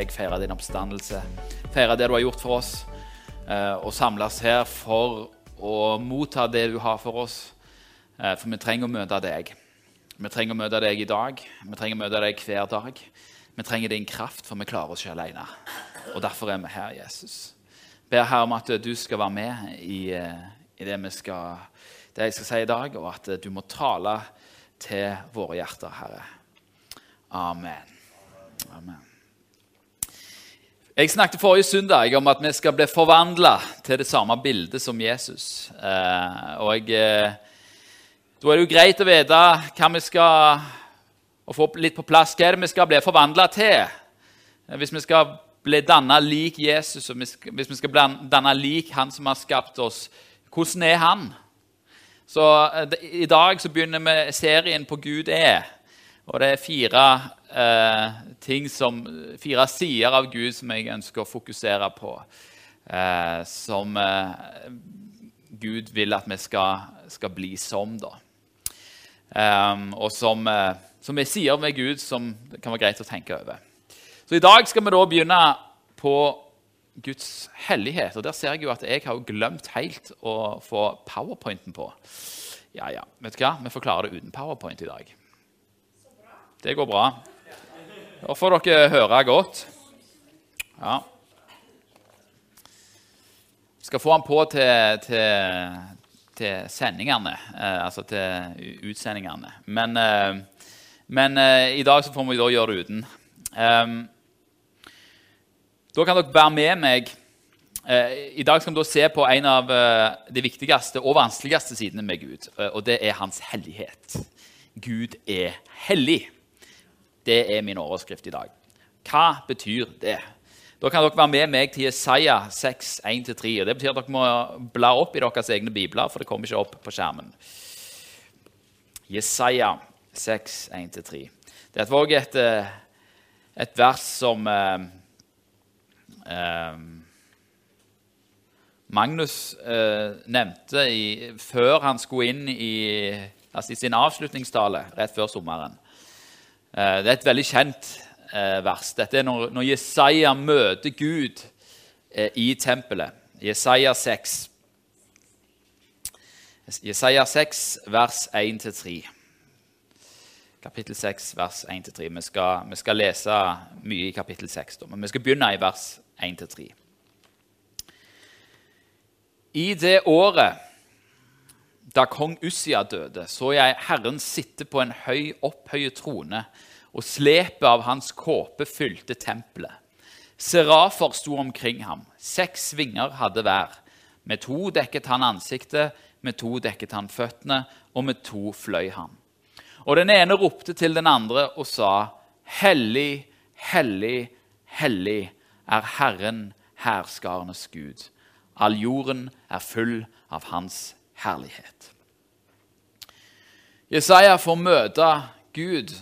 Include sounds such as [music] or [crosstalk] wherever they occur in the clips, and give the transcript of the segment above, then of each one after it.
deg, feire din oppstandelse. Feire det du har gjort for oss, eh, og samles her for å motta det du har for oss. Eh, for vi trenger å møte deg. Vi trenger å møte deg i dag. Vi trenger å møte deg hver dag. Vi trenger din kraft, for vi klarer oss ikke alene. Og derfor er vi her, Jesus. Ber Herre om at du skal være med i, eh, i det, vi skal, det jeg skal si i dag, og at du må tale til våre hjerter, Herre. Amen. Amen. Jeg snakket forrige søndag om at vi skal bli forvandla til det samme bildet som Jesus. Eh, og jeg, eh, Da er det jo greit å vite hva vi skal og få litt på plass. Hva er det vi skal bli forvandla til? Eh, hvis vi skal bli danna lik Jesus, og hvis vi skal bli danna lik Han som har skapt oss, hvordan er Han? Så I dag så begynner vi serien på Gud er. Og det er fire, eh, ting som, fire sider av Gud som jeg ønsker å fokusere på. Eh, som eh, Gud vil at vi skal, skal bli som, da. Um, og som, eh, som er sider med Gud som det kan være greit å tenke over. Så I dag skal vi da begynne på Guds hellighet. Og Der ser jeg jo at jeg har glemt helt å få powerpointen på. Ja, ja. Vet du hva? Vi får klare det uten powerpoint i dag. Det går bra. Da får dere høre godt. Ja. Skal få han på til, til, til sendingene, eh, altså til utsendingene. Men, eh, men eh, i dag så får vi da gjøre det uten. Um, da kan dere være med meg. Eh, I dag skal vi da se på en av eh, de viktigste og vanskeligste sidene med Gud. Eh, og det er hans hellighet. Gud er hellig. Det er min overskrift i dag. Hva betyr det? Da kan dere være med meg til Jesaja 6, 1-3. Det betyr at dere må bla opp i deres egne bibler, for det kommer ikke opp på skjermen. Jesaja 6, 1-3. Det er òg et, et vers som eh, eh, Magnus eh, nevnte i, før han skulle inn i, altså i sin avslutningstale rett før sommeren. Eh, det er et veldig kjent eh, vers. Dette er når, når Jesaja møter Gud eh, i tempelet. Jesaja 6. Jesaja 6, vers 1-3. Kapittel 6, vers 1-3. Vi, vi, skal lese mye i kapittel 6, men vi skal begynne i vers 1-3. I det året da kong Ussia døde, så jeg Herren sitte på en høy, opphøyet trone, og slepet av hans kåpe fylte tempelet. Serafer sto omkring ham. Seks vinger hadde hver. Med to dekket han ansiktet, med to dekket han føttene, og med to fløy han. Og den ene ropte til den andre og sa, Hellig, hellig, hellig er Herren, herskarenes Gud. All jorden er full av Hans herlighet. Jesaja får møte Gud,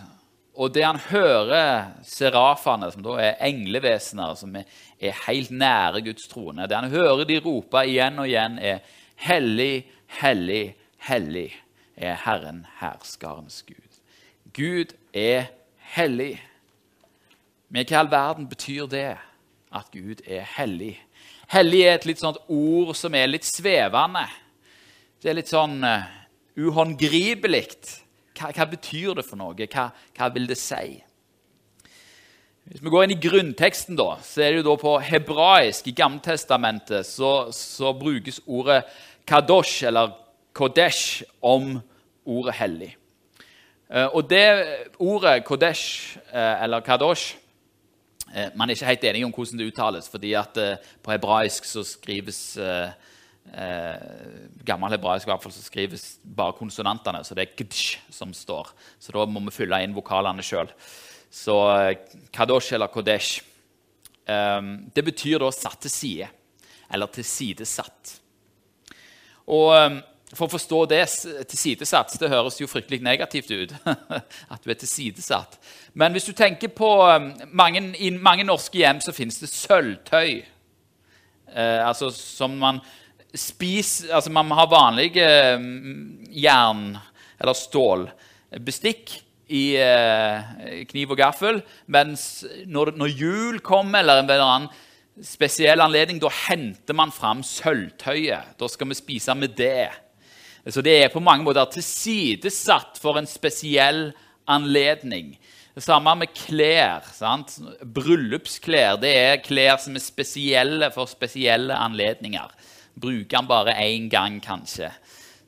og det han hører serafene, som da er englevesener som er helt nære Guds trone Det han hører de rope igjen og igjen, er 'Hellig, hellig, hellig er Herren herskarens Gud'. Gud er hellig. Men hva i all verden betyr det, at Gud er hellig? Hellig er et litt sånt ord som er litt svevende. Det er litt sånn uh, uhåndgripelig. Hva, hva, betyr det for noe? Hva, hva, vil det si? Hvis vi går inn i grunnteksten, da, så er det jo da på hebraisk i Gammeltestamentet så, så brukes ordet kadosh, eller kodesh, om ordet hellig. Uh, og det ordet kodesh, uh, eller kadosh Man er ikke helt enig om hvordan det uttales, fordi at på hebraisk så skrives eh, gammel hebraisk i hvert fall, så skrives bare konsonantene. Så det er gdsh som står. Så da må vi fylle inn vokalene sjøl. Så eh, kadosh eller kodesh eh, Det betyr da satt til side. Eller tilsidesatt. Og eh, for å forstå det tilsidesatt Det høres jo fryktelig negativt ut. [laughs] at du er tilsidesatt. Men hvis du tenker på eh, mange, I mange norske hjem så finnes det sølvtøy. Eh, altså som man spis Altså, man har vanlig vanlige mm, jern- eller stålbestikk i eh, kniv og gaffel. Mens når, når jul kommer, eller en eller annen spesiell anledning, da henter man fram sølvtøyet. Da skal vi spise med det. Så det er på mange måter tilsidesatt for en spesiell anledning. Det samme med klær. sant? Bryllupsklær det er klær som er spesielle for spesielle anledninger. Bruker den bare én gang, kanskje.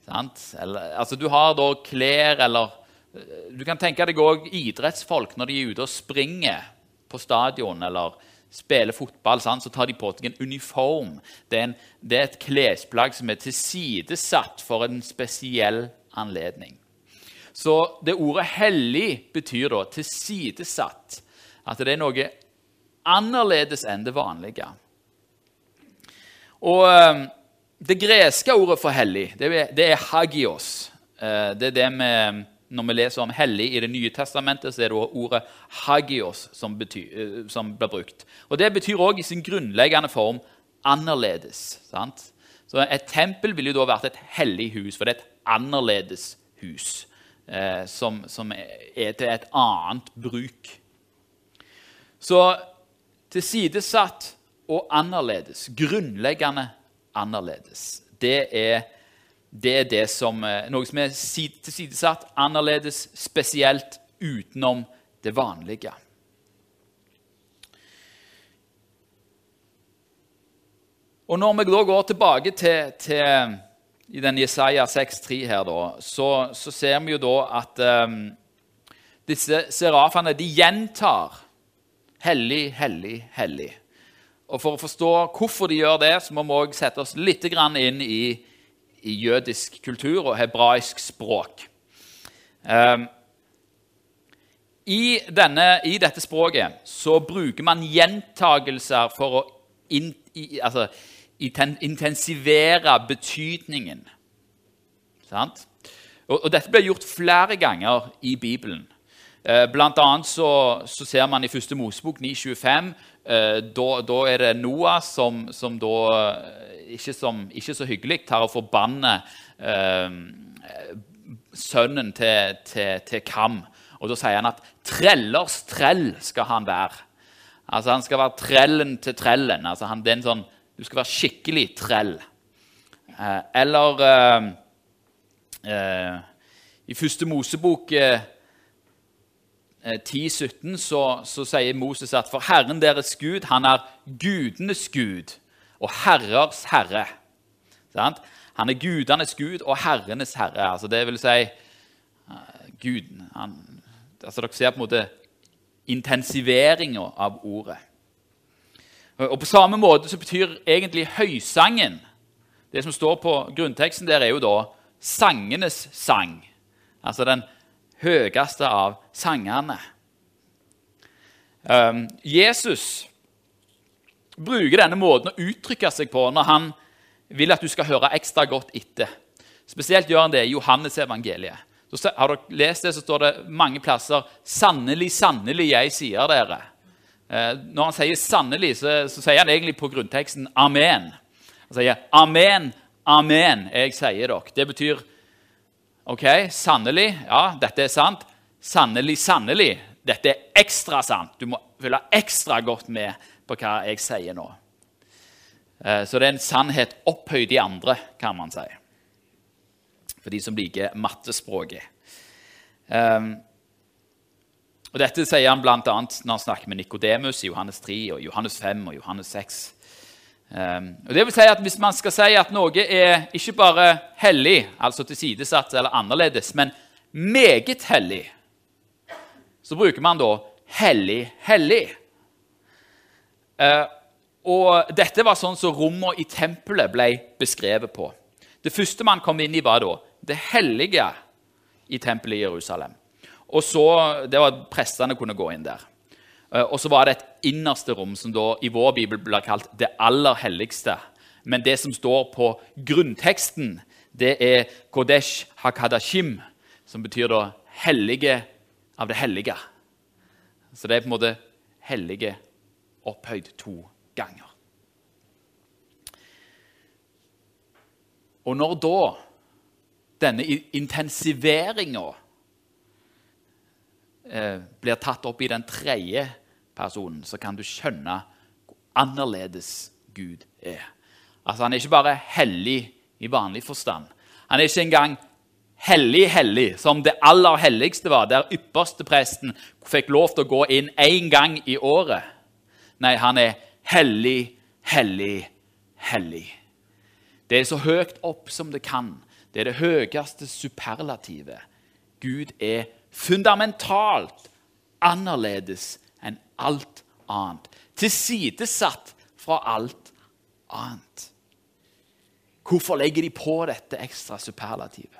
Eller, altså, du har da klær eller eh, Du kan tenke deg òg idrettsfolk når de er ute og springer på stadion eller spiller fotball, sant? så tar de på seg en uniform. Det er, en, det er et klesplagg som er tilsidesatt for en spesiell anledning. Så det ordet 'hellig' betyr da tilsidesatt. At det er noe annerledes enn det vanlige. Og eh, det greske ordet for hellig, det er hagios. Eh, det er det vi, Når vi leser om hellig i Det nye testamentet, så er det ordet hagios som, eh, som blir brukt. Og Det betyr òg i sin grunnleggende form annerledes. Sant? Så Et tempel ville jo da vært et hellig hus, for det er et annerledes hus eh, som, som, er til et annet bruk. Så tilsidesatt og annerledes, grunnleggende annerledes, det er, det er det som, eh, noe som er tilsidesatt, annerledes, spesielt utenom det vanlige. Og Når vi da går tilbake til, til i den Jesaja 6,3 her, da, så, så, ser vi jo da at um, disse serafene de gjentar 'hellig, hellig, hellig'. Og For å forstå hvorfor de gjør det, så må vi også sette oss litt inn i, i jødisk kultur og hebraisk språk. Um, i, denne, I dette språket så bruker man gjentagelser for å in, i, altså, intensivere betydningen. Sant? Og, og, Dette ble gjort flere ganger i Bibelen. Eh, blant annet så, så, ser man i første Mosebok 925 eh, da, da, er det Noah som, som da eh, ikke, som, ikke, så hyggelig tar og forbanner eh, sønnen til, til, til, Kam. Og Da sier han at 'trellers trell skal han være'. Altså Han skal være trellen til trellen. Altså han, det er en sånn du skal være skikkelig trell. Eh, eller eh, eh, I første Mosebok 10-17 så, så, sier Moses at for Herren deres Gud, han er gudenes Gud og herrers herre. Sant? Han er gudenes Gud og herrenes herre. Altså det vil si Gud han, altså Dere ser på en måte intensiveringa av ordet. Og På samme måte så betyr egentlig høysangen Det som står på grunnteksten der, er jo da sangenes sang. Altså den høyeste av sangene. Um, Jesus bruker denne måten å uttrykke seg på når han vil at du skal høre ekstra godt etter. Spesielt gjør han det i Johannes evangeliet. Så har dere lest det, så står det mange plasser 'Sannelig, sannelig, jeg sier dere'. Eh, når han sier 'sannelig', så, så, sier han egentlig på grunnteksten 'amen'. Han sier 'amen, amen, jeg sier dere'. Det betyr OK, sannelig, ja, dette er sant. Sannelig, sannelig, dette er ekstra sant. Du må følge ekstra godt med på hva jeg sier nå. Eh, så det er en sannhet opphøyd i andre, kan man si. For de som liker mattespråket. Um, og Dette sier han bl.a. når han snakker med Nikodemus i Johannes 3, og Johannes 5 og Johannes 6. Ehm, og det vil si at Hvis man skal si at noe er ikke bare hellig, altså tilsidesatt eller annerledes, men meget hellig, så bruker man da 'hellig, hellig'. Uh, og Dette var sånn som rommene i tempelet ble beskrevet på. Det første man kom inn i, var da det hellige i tempelet i Jerusalem. Og så, Det var at prestene kunne gå inn der. Eh, og så var det et innerste rom, som da i vår bibel blir kalt det aller helligste. Men det som står på grunnteksten, det er Kodesh Hakadashim, som betyr da hellige av det hellige. Så det er på en måte hellige opphøyd to ganger. Og når da denne intensiveringa eh, blir tatt opp i den tredje personen, så kan du skjønne hvor annerledes Gud er. Altså, Han er ikke bare hellig i vanlig forstand. Han er ikke engang hellig, hellig, som det aller helligste var, der ypperste presten fikk lov til å gå inn én gang i året. Nei, han er hellig, hellig, hellig. Det er så høyt opp som det kan. Det er det høyeste superlativet. Gud er fundamentalt annerledes alt annet. Tilsidesatt fra alt annet. Hvorfor legger de på dette ekstra superlativet?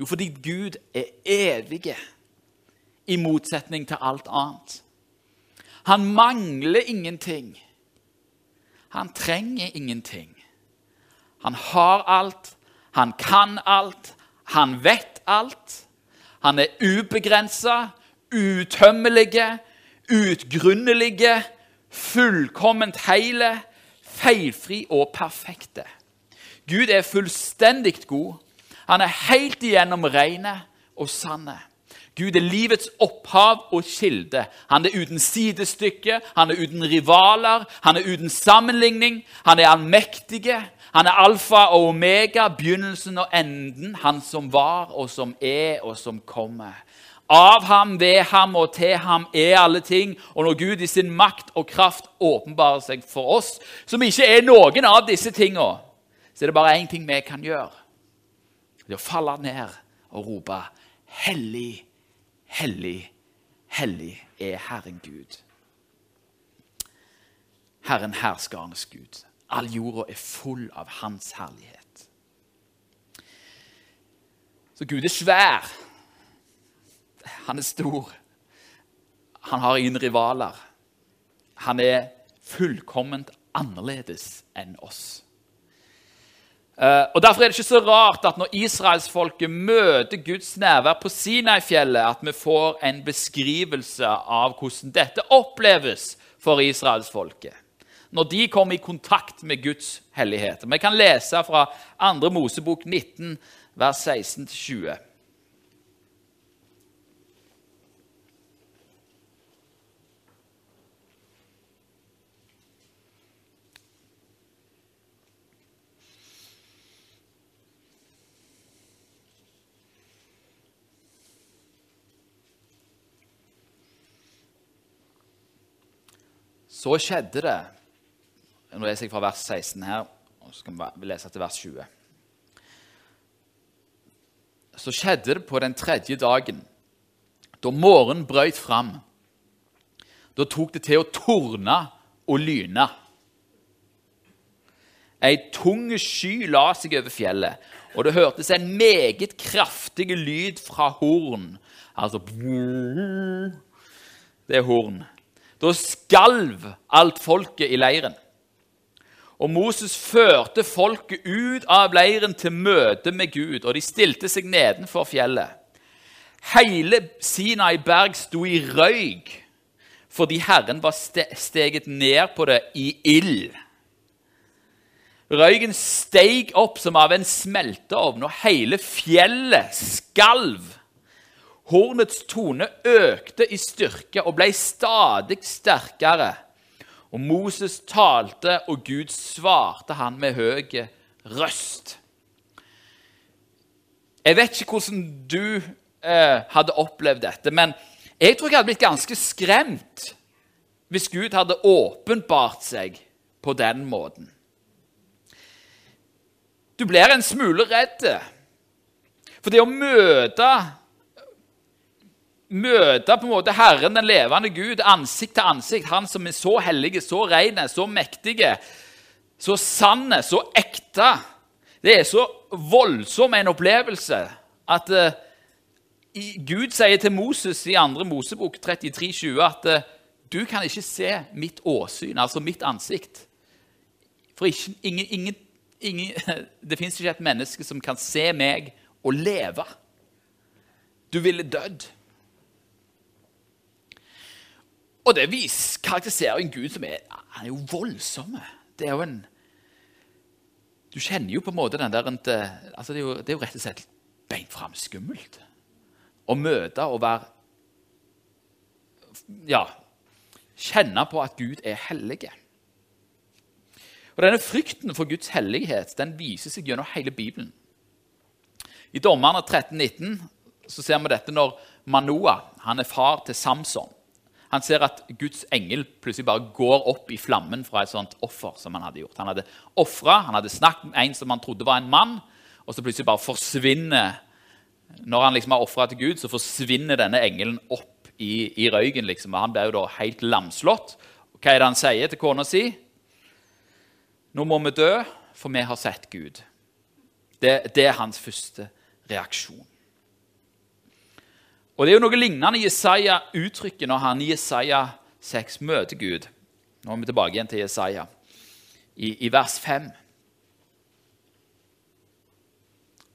Jo, fordi Gud er evig, i motsetning til alt annet. Han mangler ingenting. Han trenger ingenting. Han har alt, han kan alt, han vet alt. Han er ubegrensa, utømmelige, utgrunnelige, fullkomment hele, feilfri og perfekte. Gud er fullstendig god. Han er helt igjennom rene og sanne. Gud er livets opphav og kilde. Han er uten sidestykke, han er uten rivaler, han er uten sammenligning. Han er allmektige, han er alfa og omega, begynnelsen og enden. Han som var, og som er, og som kommer. Av ham, ved ham og til ham er alle ting. Og når Gud i sin makt og kraft åpenbarer seg for oss, som ikke er noen av disse tingene, så er det bare én ting vi kan gjøre. Det er å falle ned og rope Hellig, hellig, hellig er Herren Gud. Herren herskernes Gud. All jorda er full av Hans herlighet. Så Gud er svær. Han er stor. Han har ingen rivaler. Han er fullkomment annerledes enn oss. Uh, og Derfor er det ikke så rart at når israelsfolket møter Guds nærvær på Sinai-fjellet, at vi får en beskrivelse av hvordan dette oppleves for israelsfolket. Når de kommer i kontakt med Guds hellighet. Vi kan lese fra 2. Mosebok 19, vers 16-20. Så skjedde det Nå leser jeg fra vers 16 her, og så skal vi lese til vers 20. Så skjedde det på den tredje dagen, da morgenen brøt fram. Da tok det til å torne og lyne. Ei tung sky la seg over fjellet, og det hørtes en meget kraftig lyd fra horn. Altså Det er horn. Da skalv alt folket i leiren. Og Moses førte folket ut av leiren til møte med Gud, og de stilte seg nedenfor fjellet. Hele Sinai berg sto i røyk fordi Herren var steget ned på det i ild. Røyken steg opp som av en smelteovn, og hele fjellet skalv. Hornets tone økte i styrke og ble stadig sterkere. Og Moses talte, og Gud svarte han med høy røst. Jeg vet ikke hvordan du eh, hadde opplevd dette, men jeg tror jeg hadde blitt ganske skremt hvis Gud hadde åpenbart seg på den måten. Du blir en smule redd. For det å møte møte på en måte Herren, den levende Gud, ansikt til ansikt. Han som er så hellige, så rene, så mektige, så sanne, så ekte. Det er så voldsom en opplevelse at uh, Gud sier til Moses i 2. Mosebok 33, 20, at uh, du kan ikke se mitt åsyn, altså mitt ansikt. For ikke, ingen, ingen, ingen, [laughs] det fins ikke et menneske som kan se meg og leve. Du ville dødd. Og det vis, karakteriserer en Gud som er han er jo voldsom. Det er jo en Du kjenner jo på en måte den der altså det, er jo, det er jo rett og slett beint fram skummelt. Å møte og være ja, kjenne på at Gud er hellig. Og Denne frykten for Guds hellighet den viser seg gjennom hele Bibelen. I Dommerne 13-19 så ser vi dette når Manoa han er far til Samson. Han ser at Guds engel plutselig bare går opp i flammen fra et sånt offer. som Han hadde gjort. Han hadde ofra, han hadde snakket med en som han trodde var en mann, og så plutselig bare forsvinner Når han liksom har ofra til Gud, så forsvinner denne engelen opp i, i røyken. liksom, Han blir jo da helt lamslått. Hva er det han sier til kona si? Nå må vi dø, for vi har sett Gud. Det, det er hans første reaksjon. Og Det er jo noe lignende Jesaja uttrykker når han i Jesaja 6 møter Gud. Nå er vi tilbake igjen til Jesaja, i, i vers 5.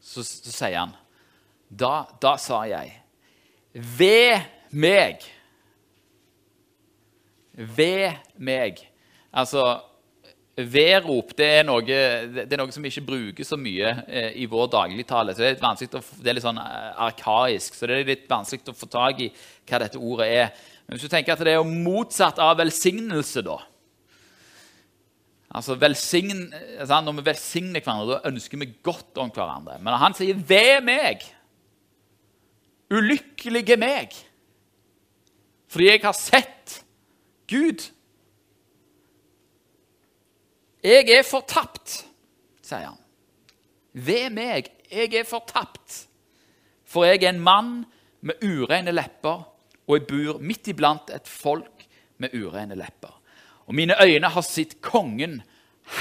Så, så, sier han da, da sa jeg Ved meg. Ved meg. Altså Vedrop det er, noe, det er noe som vi ikke bruker så mye eh, i vår dagligtale. så Det er, litt, det er litt sånn eh, arkaisk, så det er litt vanskelig å få tak i hva dette ordet er. Men hvis du tenker at det er motsatt av velsignelse, da Altså velsign, altså, Når vi velsigner hverandre, da ønsker vi godt om hverandre. Men han sier 'ved meg', ulykkelige meg, fordi jeg har sett Gud 'Jeg er fortapt', sier han. Ved meg, jeg er fortapt. For jeg er en mann med ureine lepper, og jeg bor midt iblant et folk med ureine lepper. Og mine øyne har sett kongen,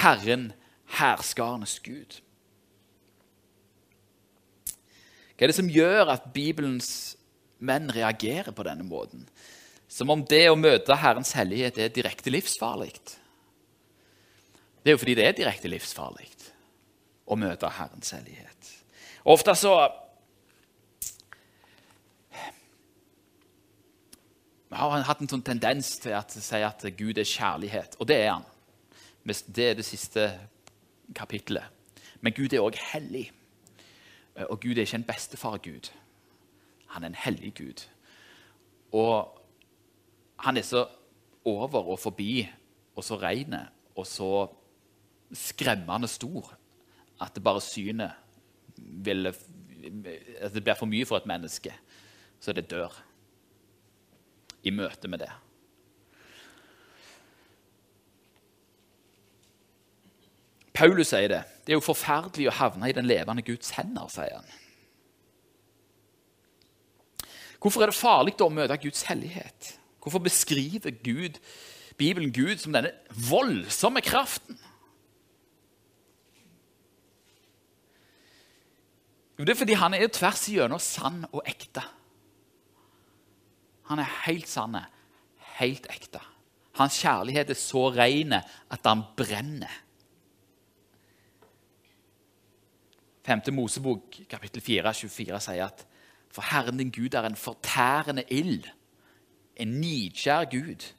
Herren, herskarenes Gud. Hva er det som gjør at Bibelens menn reagerer på denne måten? Som om det å møte Herrens hellighet er direkte livsfarlig. Det er jo fordi det er direkte livsfarlig å møte Herrens hellighet. Ofte så Vi har hatt en sånn tendens til å si at Gud er kjærlighet, og det er han. Det er det siste kapittelet. Men Gud er òg hellig. Og Gud er ikke en bestefar-Gud. Han er en hellig Gud. Og han er så over og forbi og så ren og så skremmende stor at det bare synet ville At det blir for mye for et menneske, så det dør i møte med det. Paulus sier det. Det er jo forferdelig å havne i den levende Guds hender, sier han. Hvorfor er det farlig å møte Guds hellighet? Hvorfor beskriver Gud, Bibelen Gud som denne voldsomme kraften? Jo, Det er fordi han er tvers igjennom sann og ekte. Han er helt sann, helt ekte. Hans kjærlighet er så ren at han brenner. 5. Mosebok kapittel 4, 24 sier at for Herren din Gud er en fortærende ild, en nidkjær Gud.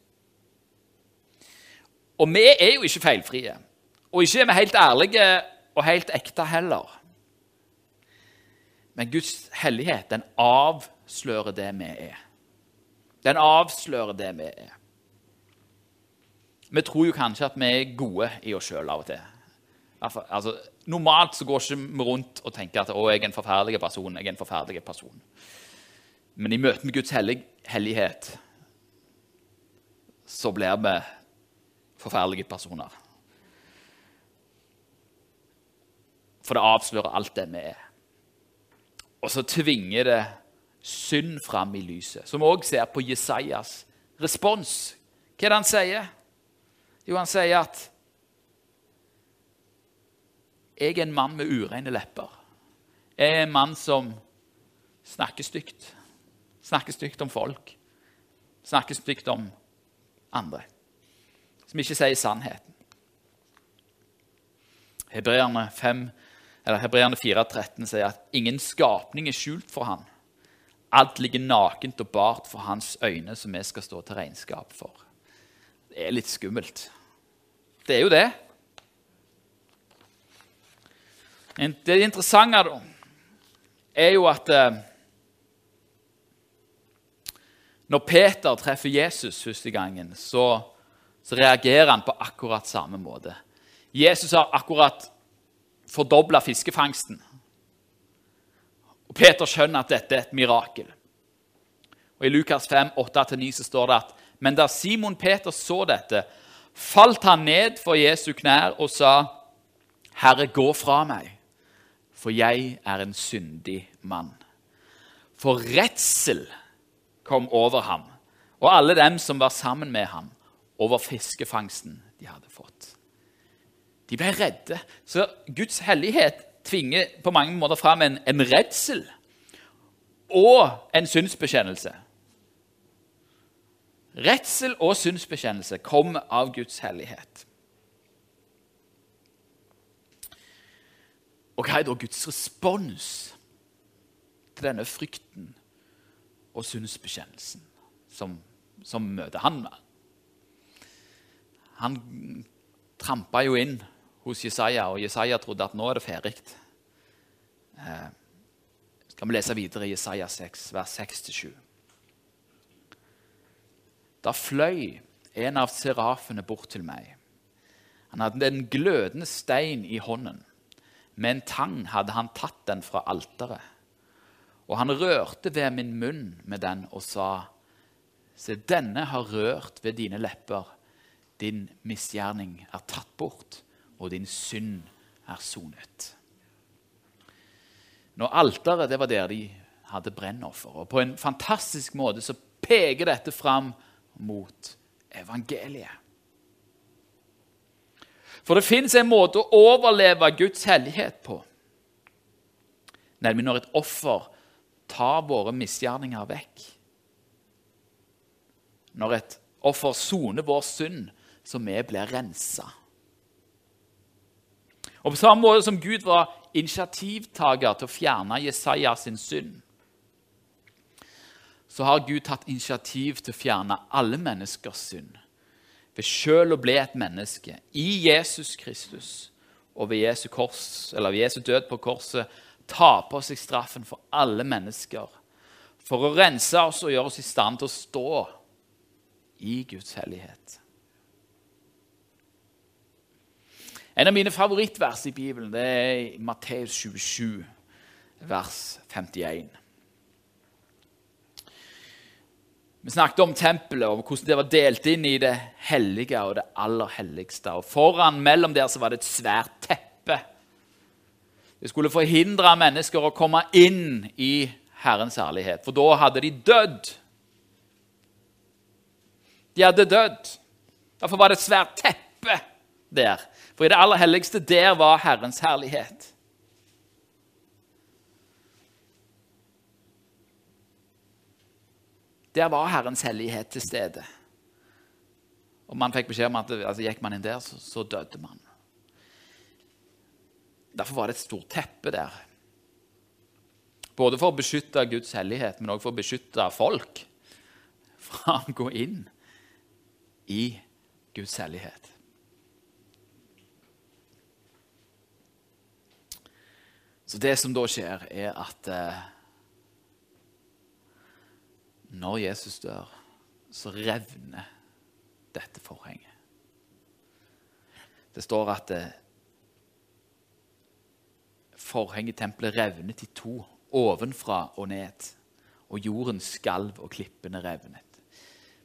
Og vi er jo ikke feilfrie, og ikke er vi helt ærlige og helt ekte heller. Men Guds hellighet den avslører det vi er. Den avslører det vi er. Vi tror jo kanskje at vi er gode i oss sjøl av og til. Altså, normalt så går ikke vi rundt og tenker at å, jeg er en forferdelig person. jeg er en forferdelig person. Men i møte med Guds hellig, hellighet så blir vi forferdelige personer. For det avslører alt det vi er. Og så tvinger det synd fram i lyset. Som vi òg ser på Jesajas respons. Hva er det han sier? Jo, han sier at jeg er en mann med ureine lepper. Jeg er en mann som snakker stygt. Snakker stygt om folk. Snakker stygt om andre. Som ikke sier sannheten. Hebreerne 5 eller Hebreerne 4,13 sier at ingen skapning er skjult for ham. Alt ligger nakent og bart for hans øyne, som vi skal stå til regnskap for. Det er litt skummelt. Det er jo det. Det interessante da, er jo at eh, Når Peter treffer Jesus første gangen, så, så reagerer han på akkurat samme måte. Jesus har akkurat fordobla fiskefangsten. Og Peter skjønner at dette er et mirakel. Og I Lukas 5, 8-9 så står det at men da Simon Peter så dette, falt han ned for Jesu knær og sa, 'Herre, gå fra meg, for jeg er en syndig mann.' For redsel kom over ham og alle dem som var sammen med ham, over fiskefangsten de hadde fått. De ble redde. Så Guds hellighet tvinger på mange måter fram en, en redsel og en synsbekjennelse. Redsel og synsbekjennelse kom av Guds hellighet. Og hva er da Guds respons til denne frykten og synsbekjennelsen som, som møter han? Han trampa jo inn hos Jesaja, og Jesaja trodde at nå er det ferdig. Eh, skal vi lese videre i Jesaja 6, vers 6-7. Da fløy en av serafene bort til meg. Han hadde en glødende stein i hånden. Med en tang hadde han tatt den fra alteret. Og han rørte ved min munn med den og sa, Se, denne har rørt ved dine lepper. Din misgjerning er tatt bort, og din synd er sonet. Når alteret det var der de hadde brennoffer. Og på en fantastisk måte så peker dette fram mot evangeliet. For det fins en måte å overleve Guds hellighet på. Nemlig når et offer tar våre misgjerninger vekk. Når et offer soner vår synd, så vi blir rensa. Og På samme måte som Gud var initiativtaker til å fjerne Jesaja sin synd, så har Gud tatt initiativ til å fjerne alle menneskers synd ved sjøl å bli et menneske i Jesus Kristus og ved Jesu, kors, ved Jesu død på korset ta på seg straffen for alle mennesker for å rense oss og gjøre oss i stand til å stå i Guds hellighet. En av mine favorittvers i Bibelen det er i Matteus 27, vers 51. Vi snakket om tempelet og hvordan det var delt inn i det hellige og det aller helligste. Og Foran mellom der så var det et svært teppe. Det skulle forhindre mennesker å komme inn i Herrens herlighet, for da hadde de dødd. De hadde dødd. Derfor var det et svært teppe der. For i det aller helligste, der var Herrens herlighet. Der var Herrens hellighet til stede. Og man fikk beskjed om at altså, gikk man inn der, så, så døde man. Derfor var det et stort teppe der. Både for å beskytte Guds hellighet, men også for å beskytte folk fra å gå inn i Guds hellighet. Så det som da skjer, er at eh, når Jesus dør, så revner dette forhenget. Det står at eh, forhenget i tempelet revnet i to, ovenfra og ned. Og jorden skalv, og klippene revnet.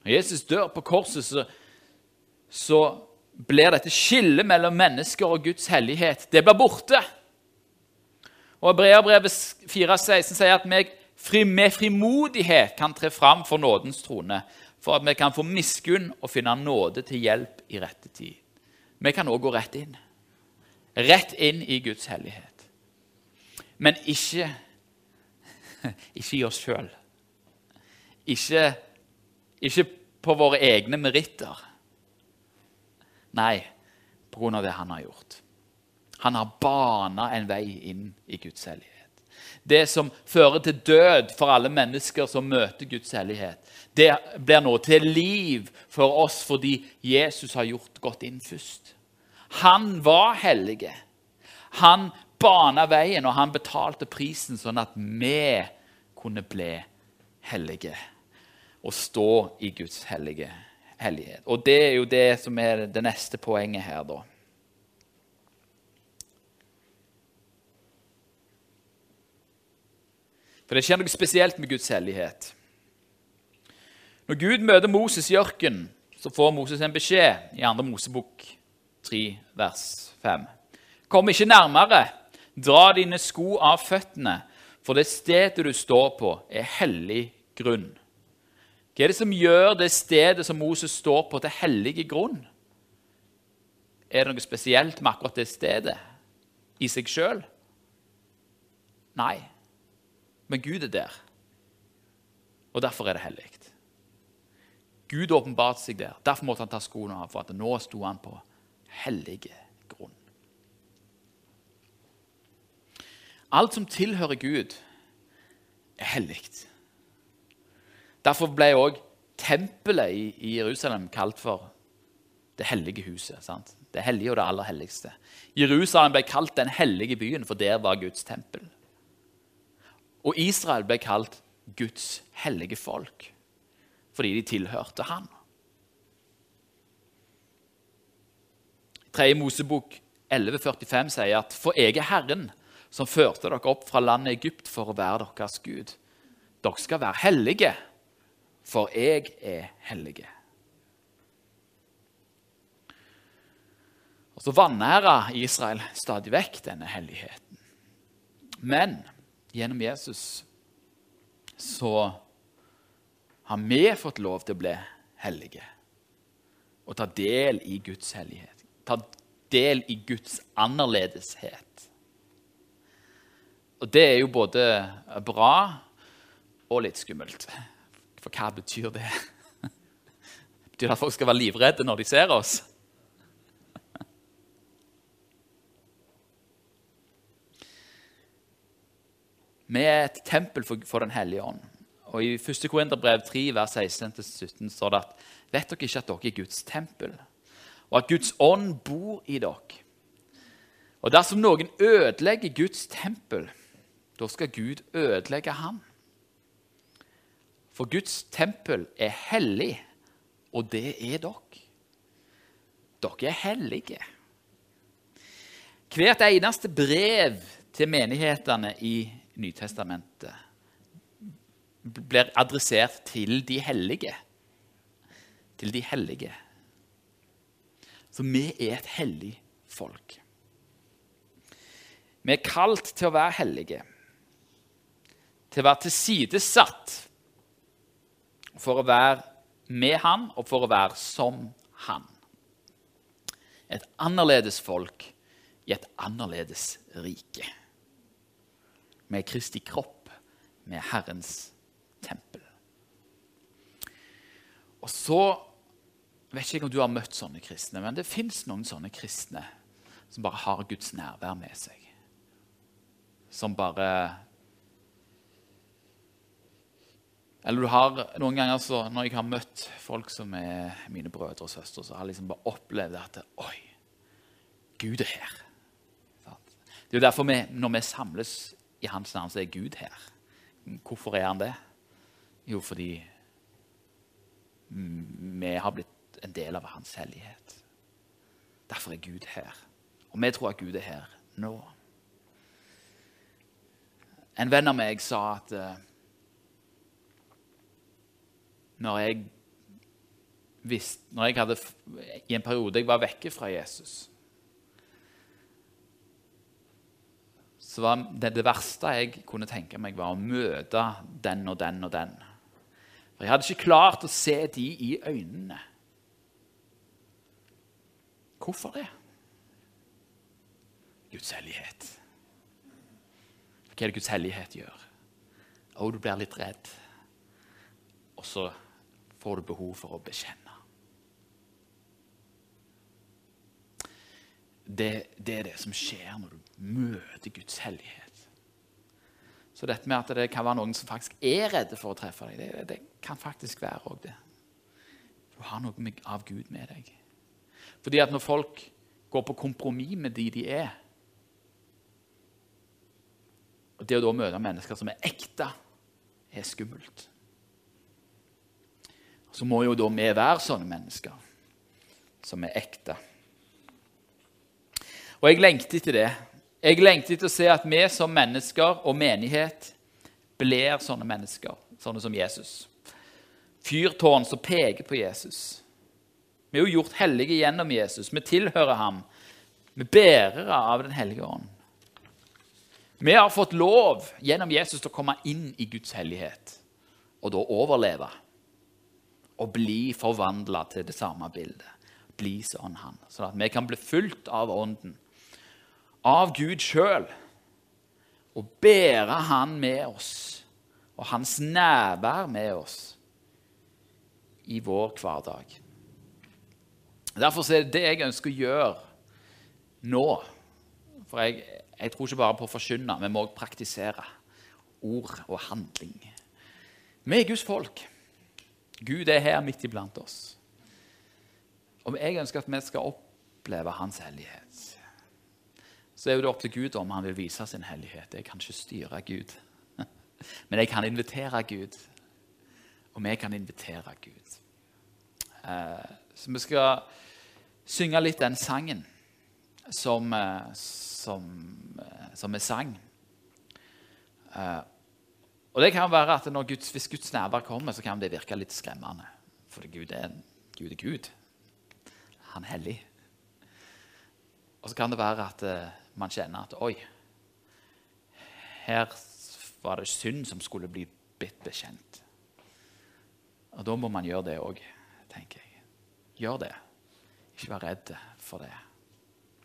Når Jesus dør på korset, så, så blir dette skillet mellom mennesker og Guds hellighet det blir borte. Og Hebreabrevet 4,16 sier at vi med frimodighet kan tre fram for nådens trone, for at vi kan få miskunn og finne nåde til hjelp i rette tid. Vi kan òg gå rett inn. Rett inn i Guds hellighet. Men ikke, [laughs] ikke i oss sjøl. Ikke, ikke på våre egne meritter. Nei, på grunn av det han har gjort. Han har bana en vei inn i Guds hellighet. Det som fører til død for alle mennesker som møter Guds hellighet, det blir nå til liv for oss fordi Jesus har gjort godt inn først. Han var hellige. Han bana veien, og han betalte prisen sånn at vi kunne bli hellige. og stå i Guds hellige hellighet. Og det er jo det som er det neste poenget her, da. For det skjer noe spesielt med Guds hellighet. Når Gud møter Moses i ørkenen, så får Moses en beskjed i 2. Mosebok 3, vers 5. Kom ikke nærmere, dra dine sko av føttene, for det stedet du står på, er hellig grunn. Hva er det som gjør det stedet som Moses står på, til hellige grunn? Er det noe spesielt med akkurat det stedet i seg sjøl? Nei. Men Gud er der, og derfor er det hellig. Gud åpenbarte seg der. Derfor måtte han ta skoene av, for at nå sto han på hellige grunn. Alt som tilhører Gud, er hellig. Derfor ble òg tempelet i, Jerusalem kalt for det hellige huset. Sant? Det hellige og det aller helligste. Jerusalem ble kalt den hellige byen, for der var Guds tempel. Og Israel ble kalt Guds hellige folk fordi de tilhørte han. 3. Mosebok 11,45 sier at for jeg er Herren som førte dere opp fra landet Egypt for å være deres Gud. Dere skal være hellige, for jeg er hellige. Og Så vanæra Israel stadig vekk denne helligheten. Men gjennom Jesus så har vi fått lov til å bli hellige og ta del i Guds hellighet. Ta del i Guds annerledeshet. Og det er jo både bra og litt skummelt. For hva betyr det? [laughs] Betyr det at folk skal være livredde når de ser oss? Vi er et tempel for, for Den hellige ånd. Og I 1. Korinterbrev 3, vers 16-17 står det at vet dere ikke at dere er Guds tempel, og at Guds ånd bor i dere? Og dersom noen ødelegger Guds tempel, da skal Gud ødelegge ham. For Guds tempel er hellig, og det er dere. Dere er hellige. Hvert eneste brev til menighetene i Nytestamentet blir adressert til de hellige. Til de hellige. Så vi er et hellig folk. Vi er kalt til å være hellige, til å være tilsidesatt for å være med Han og for å være som Han. Et annerledes folk i et annerledes rike. Vi er Kristi kropp, er Herrens tempel. Og så vet ikke jeg om du har møtt sånne kristne, men det fins noen sånne kristne som bare har Guds nærvær med seg. Som bare Eller du har noen ganger så, når jeg har møtt folk som er mine brødre og søstre, så har jeg liksom bare opplevd at Oi, Gud er her. Det er jo derfor vi, når vi samles i Hans navn, så er Gud her. Hvorfor er han det? Jo, fordi vi har blitt en del av hans hellighet. Derfor er Gud her. Og vi tror at Gud er her nå. En venn av meg sa at uh, når jeg visste, når jeg hadde I en periode jeg var vekke fra Jesus var det, det verste jeg kunne tenke meg, var å møte den og den og den. For jeg hadde ikke klart å se de i øynene. Hvorfor det? Guds hellighet. Hva er det Guds hellighet gjør? Å, du blir litt redd. Og så får du behov for å bekjenne. Det, det er det som skjer når du møter Guds hellighet. Så dette med at det kan være noen som faktisk er redde for å treffe deg, det, det kan faktisk være òg det. Du har noe av Gud med deg. Fordi at når folk går på kompromiss med de de er og Det å da møte mennesker som er ekte, er skummelt. Så må jo da vi være sånne mennesker som er ekte. Og jeg lengter etter det. Jeg lengter etter å se at vi som mennesker og menighet blir sånne mennesker, sånne som Jesus. Fyrtårn som peker på Jesus. Vi er jo gjort hellige gjennom Jesus. Vi tilhører ham. Vi bærere av Den hellige ånd. Vi har fått lov gjennom Jesus til å komme inn i Guds hellighet og da overleve. Og bli forvandla til det samme bildet. Bli sånn han. Sånn at vi kan bli fulgt av Ånden, av Gud sjøl, og bære Han med oss, og Hans nærvær med oss i vår hverdag. Derfor er det det jeg ønsker å gjøre nå. For jeg, jeg tror ikke bare på å forkynne, vi må også praktisere ord og handling. Vi er Guds folk. Gud er her midt iblant oss. Og jeg ønsker at vi skal oppleve Hans hellighet. Så er det opp til Gud om han vil vise sin hellighet. Jeg kan ikke styre Gud. [laughs] Men jeg kan invitere Gud. Og vi kan invitere Gud. Eh, så vi skal synge litt den sangen som, eh, som, eh, som vi sang. Og det kan være at Guds, Hvis Guds nærvær kommer, så kan det virke litt skremmende. For Gud er Gud. Er Gud. Han er hellig. Og så kan det være at man kjenner at Oi, her var det synd som skulle bli blitt bekjent. Og da må man gjøre det òg, tenker jeg. Gjør det. Ikke vær redd for det.